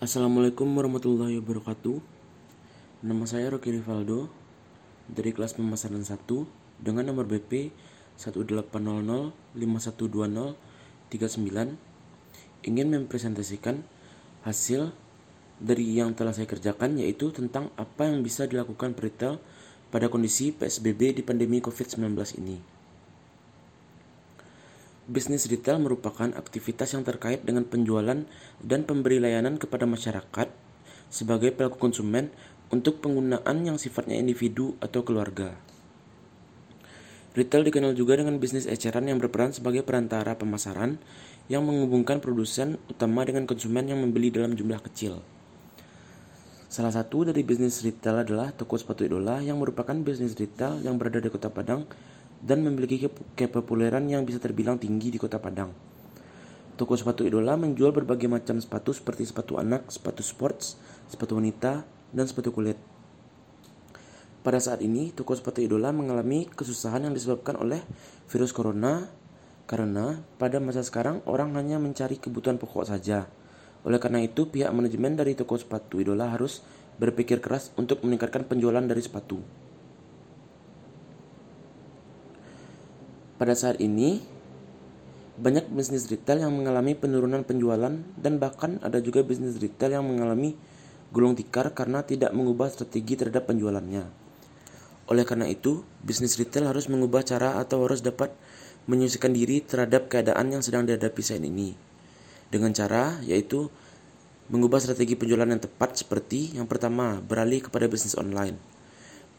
Assalamualaikum warahmatullahi wabarakatuh Nama saya Rocky Rivaldo Dari kelas pemasaran 1 Dengan nomor BP 1800512039 Ingin mempresentasikan hasil dari yang telah saya kerjakan yaitu tentang apa yang bisa dilakukan peritel pada kondisi PSBB di pandemi COVID-19 ini. Bisnis retail merupakan aktivitas yang terkait dengan penjualan dan pemberi layanan kepada masyarakat sebagai pelaku konsumen untuk penggunaan yang sifatnya individu atau keluarga. Retail dikenal juga dengan bisnis eceran yang berperan sebagai perantara pemasaran yang menghubungkan produsen utama dengan konsumen yang membeli dalam jumlah kecil. Salah satu dari bisnis retail adalah toko sepatu idola yang merupakan bisnis retail yang berada di Kota Padang dan memiliki kepopuleran yang bisa terbilang tinggi di kota Padang. Toko sepatu idola menjual berbagai macam sepatu seperti sepatu anak, sepatu sports, sepatu wanita, dan sepatu kulit. Pada saat ini, toko sepatu idola mengalami kesusahan yang disebabkan oleh virus corona karena pada masa sekarang orang hanya mencari kebutuhan pokok saja. Oleh karena itu, pihak manajemen dari toko sepatu idola harus berpikir keras untuk meningkatkan penjualan dari sepatu. Pada saat ini, banyak bisnis retail yang mengalami penurunan penjualan dan bahkan ada juga bisnis retail yang mengalami gulung tikar karena tidak mengubah strategi terhadap penjualannya. Oleh karena itu, bisnis retail harus mengubah cara atau harus dapat menyesuaikan diri terhadap keadaan yang sedang dihadapi saat ini. Dengan cara yaitu mengubah strategi penjualan yang tepat seperti yang pertama, beralih kepada bisnis online.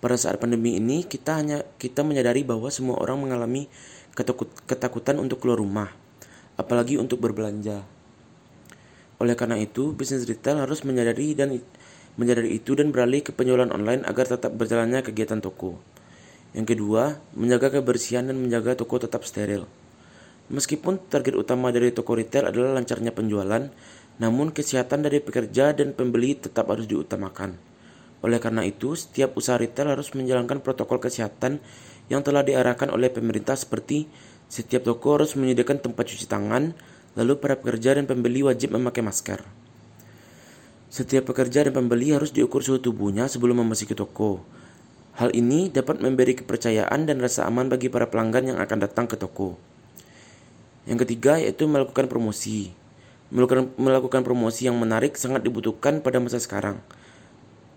Pada saat pandemi ini, kita hanya kita menyadari bahwa semua orang mengalami ketakut, ketakutan untuk keluar rumah, apalagi untuk berbelanja. Oleh karena itu, bisnis retail harus menyadari dan menyadari itu dan beralih ke penjualan online agar tetap berjalannya kegiatan toko. Yang kedua, menjaga kebersihan dan menjaga toko tetap steril. Meskipun target utama dari toko retail adalah lancarnya penjualan, namun kesehatan dari pekerja dan pembeli tetap harus diutamakan. Oleh karena itu, setiap usaha retail harus menjalankan protokol kesehatan yang telah diarahkan oleh pemerintah seperti setiap toko harus menyediakan tempat cuci tangan, lalu para pekerja dan pembeli wajib memakai masker. Setiap pekerja dan pembeli harus diukur suhu tubuhnya sebelum memasuki toko. Hal ini dapat memberi kepercayaan dan rasa aman bagi para pelanggan yang akan datang ke toko. Yang ketiga yaitu melakukan promosi. Melakukan, melakukan promosi yang menarik sangat dibutuhkan pada masa sekarang.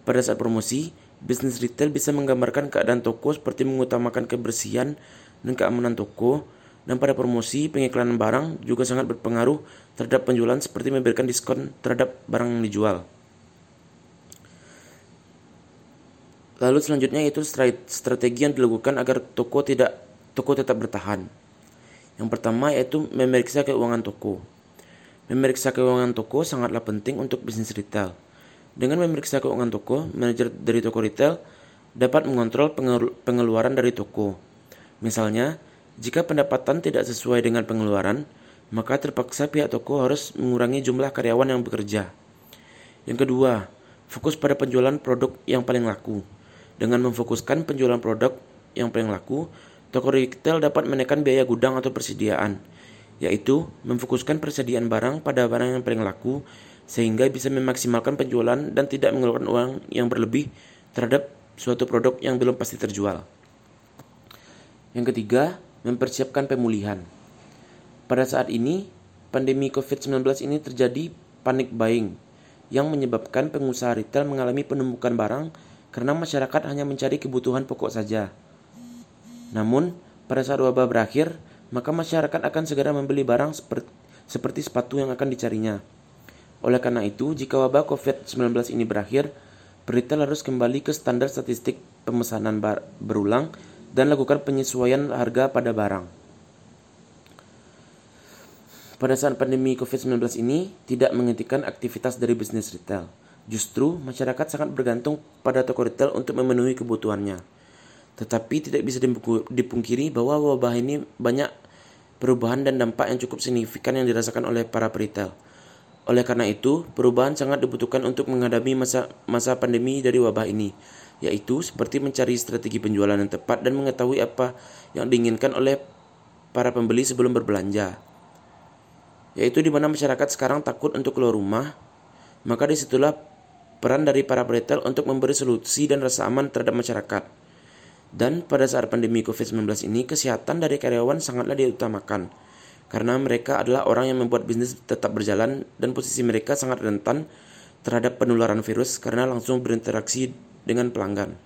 Pada saat promosi, bisnis retail bisa menggambarkan keadaan toko seperti mengutamakan kebersihan dan keamanan toko, dan pada promosi, pengiklanan barang juga sangat berpengaruh terhadap penjualan seperti memberikan diskon terhadap barang yang dijual. Lalu selanjutnya itu strategi yang dilakukan agar toko tidak toko tetap bertahan. Yang pertama yaitu memeriksa keuangan toko. Memeriksa keuangan toko sangatlah penting untuk bisnis retail. Dengan memeriksa keuangan toko, manajer dari toko retail dapat mengontrol pengeluaran dari toko. Misalnya, jika pendapatan tidak sesuai dengan pengeluaran, maka terpaksa pihak toko harus mengurangi jumlah karyawan yang bekerja. Yang kedua, fokus pada penjualan produk yang paling laku. Dengan memfokuskan penjualan produk yang paling laku, toko retail dapat menekan biaya gudang atau persediaan, yaitu memfokuskan persediaan barang pada barang yang paling laku sehingga bisa memaksimalkan penjualan dan tidak mengeluarkan uang yang berlebih terhadap suatu produk yang belum pasti terjual. Yang ketiga, mempersiapkan pemulihan. Pada saat ini, pandemi COVID-19 ini terjadi panic buying yang menyebabkan pengusaha retail mengalami penumpukan barang karena masyarakat hanya mencari kebutuhan pokok saja. Namun, pada saat wabah berakhir, maka masyarakat akan segera membeli barang seperti, seperti sepatu yang akan dicarinya. Oleh karena itu, jika wabah COVID-19 ini berakhir, retail harus kembali ke standar statistik pemesanan berulang dan lakukan penyesuaian harga pada barang. Pada saat pandemi COVID-19 ini tidak menghentikan aktivitas dari bisnis retail. Justru, masyarakat sangat bergantung pada toko retail untuk memenuhi kebutuhannya. Tetapi tidak bisa dipungkiri bahwa wabah ini banyak perubahan dan dampak yang cukup signifikan yang dirasakan oleh para retail. Oleh karena itu, perubahan sangat dibutuhkan untuk menghadapi masa masa pandemi dari wabah ini, yaitu seperti mencari strategi penjualan yang tepat dan mengetahui apa yang diinginkan oleh para pembeli sebelum berbelanja. Yaitu di mana masyarakat sekarang takut untuk keluar rumah, Maka di situlah peran dari para retail untuk memberi solusi dan rasa aman terhadap masyarakat. Dan pada saat pandemi COVID-19 ini, kesehatan dari karyawan sangatlah diutamakan. Karena mereka adalah orang yang membuat bisnis tetap berjalan dan posisi mereka sangat rentan terhadap penularan virus karena langsung berinteraksi dengan pelanggan.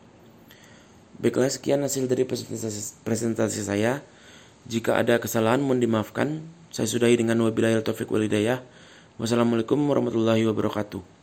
Baiklah sekian hasil dari presentasi, presentasi saya. Jika ada kesalahan mohon dimaafkan. Saya sudahi dengan wabillahi taufik walidayah. Wassalamualaikum warahmatullahi wabarakatuh.